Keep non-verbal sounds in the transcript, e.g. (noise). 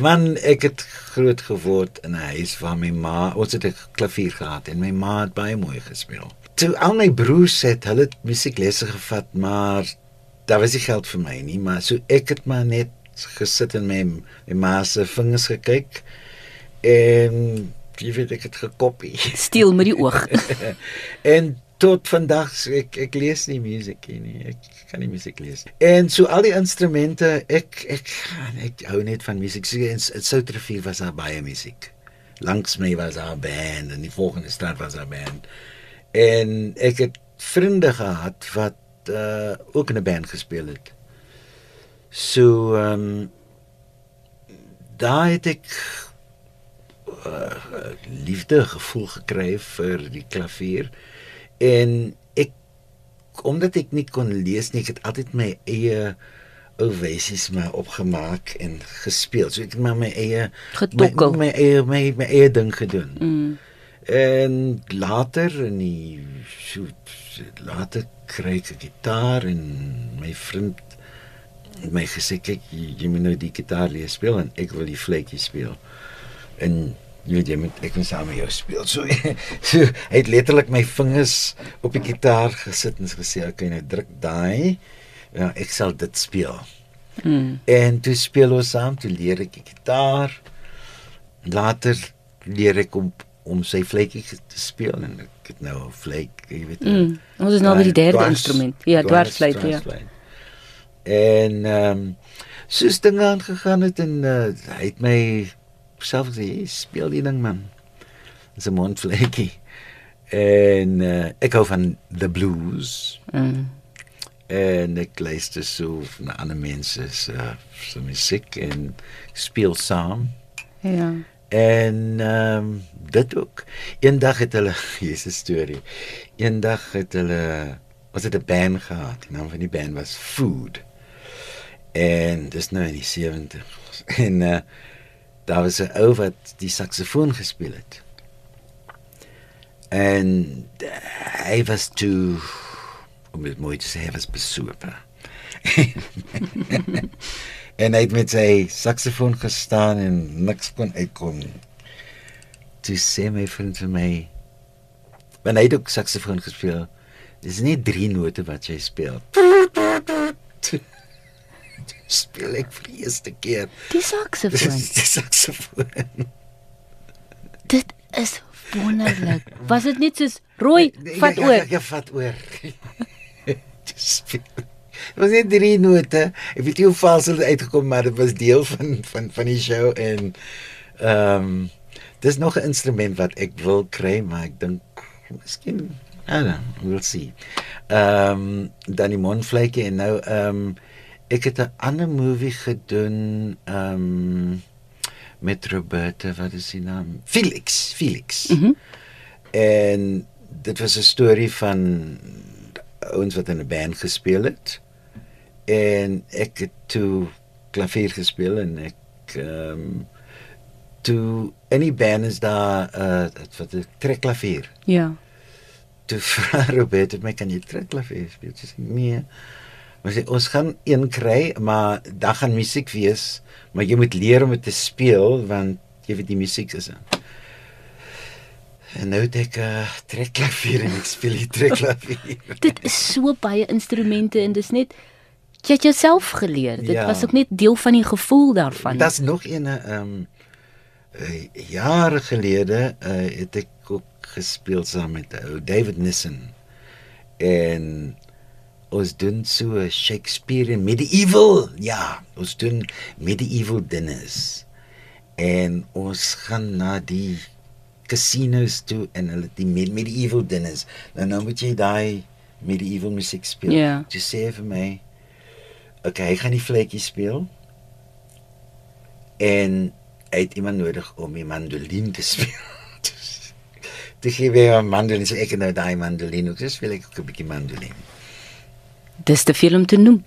Man, ek het groot geword in 'n huis waar my ma, ons het 'n klavier gehad en my ma het baie mooi gespeel. Toe al my broers het hulle musieklesse gevat, maar daar was nie geld vir my nie, maar so ek het maar net gesit en my my ma se vingers gekyk en jy weet ek het gekopie. Steel met die oog. (laughs) en tot vandag ek ek lees nie musiek nie. Ek kan nie musiek lees. En so al die instrumente, ek ek ek hou net van musiek. So in Soutrivier was daar baie musiek. Langs my was daar 'n band en die volgende straat was daar 'n band. En ek het vriende gehad wat uh, ook in 'n band gespeel het. So ehm um, daai het ek uh, liefde gevoel gekry vir die klavier en ek omdat ek nie kon lees nie, ek het altyd my eie oversies maar opgemaak en gespeel. So ek het maar my eie Getokkel. my, my eie my, my eie ding gedoen. Mm. En later in die so later kry ek 'n gitaar en my vriend het my gesê kyk jy, jy moet nou die gitaar leer speel en ek wil die vletjie speel. En jy weet jy moet ek moet saam met jou speel. So, (laughs) so hy het letterlik my vingers op die gitaar gesit en gesê okay nou druk daai. Ja, ek sal dit speel. Mm. En toe speel ons saam, toe leer ek die gitaar. Later leer ek om om sy vletjie te speel en ek het nou 'n vlek, jy weet. Mm. Ons is nou by die derde dwars- instrument. Ja, dwarsfluit, ja. En ehm um, soos dinge aangegaan het en uh, hy het my self gesê, "Hey, speel die ding man." Dis 'n mondvletjie. En uh, ek hou van the blues Mm. en ek luister so na ander mense se uh, se musiek en speel saam. Ja. En ehm um, dit ook. Eendag het hulle (laughs) Jesus storie. Eendag het hulle was dit 'n band gehad. Die naam van die band was Food. En dis nou in die 70s. (laughs) En uh, daar was 'n ou wat die saksofoon gespeel het. En uh, hy was toe om dit mooi te sê, hy was besope. (laughs) en hy het met sy saksofoon gestaan en niks kon uitkom nie. Toe sê my vriend vir my want hy het ook saksofoon gespeel. Dis nie drie note wat jy speel. Toe speel ek vir die eerste keer Die saksofoon. (laughs) die saksofoon. Dit is wonderlik. Was dit net soos rooi vat ja, oor? Ja, ja, vat oor. (laughs) Dis speel. Dit was net drie note. Ek weet nie hoe vals dit uitgekom maar dit was deel van van van die show en ehm um, dis nog 'n instrument wat ek wil kry, maar ek dink miskien I don't know, we'll see. Ehm um, dan die mondvletjie en nou ehm um, ek het 'n ander movie gedoen ehm um, met Roberta, wat is sy naam? Felix, Felix. Mm En dit was 'n storie van ouens wat in 'n band gespeel het. En ek het toe klavier gespeel en ek ehm um, toe in die band is daar 'n uh, wat 'n trekklavier. Ja. Toe (laughs) vra Robert my kan jy trekklavier speel? Sy sê nee. Maar sy ons gaan een kry, maar dan gaan musiek wees, maar jy moet leer om dit te speel want jy weet die musiek is in. En nou het ek 'n uh, trekklavier en ek speel die trekklavier. (laughs) (laughs) Dit is so baie instrumente en dis net jy het jouself geleer. Dit Ja. was ook net deel van die gevoel daarvan. Daar's nog een ehm um, uh, jare gelede uh, het ek ook gespeel saam met ou David Nissen. En ons doen so 'n Shakespeare medieval. Ja, ons doen medieval dinners. En ons gaan na die casinos toe en hulle die med- medieval dinners. Nou nou moet jy daai medieval musiek speel. Ja. Jy sê vir my Okay, hy gaan die vletjie speel. En hy het iemand nodig om die mandolin te (laughs) speel. Toe gee hy 'n mandolin, so ek het nou daai mandolin, ook dis wil ek ook 'n bietjie mandolin. Dis te veel om te noem.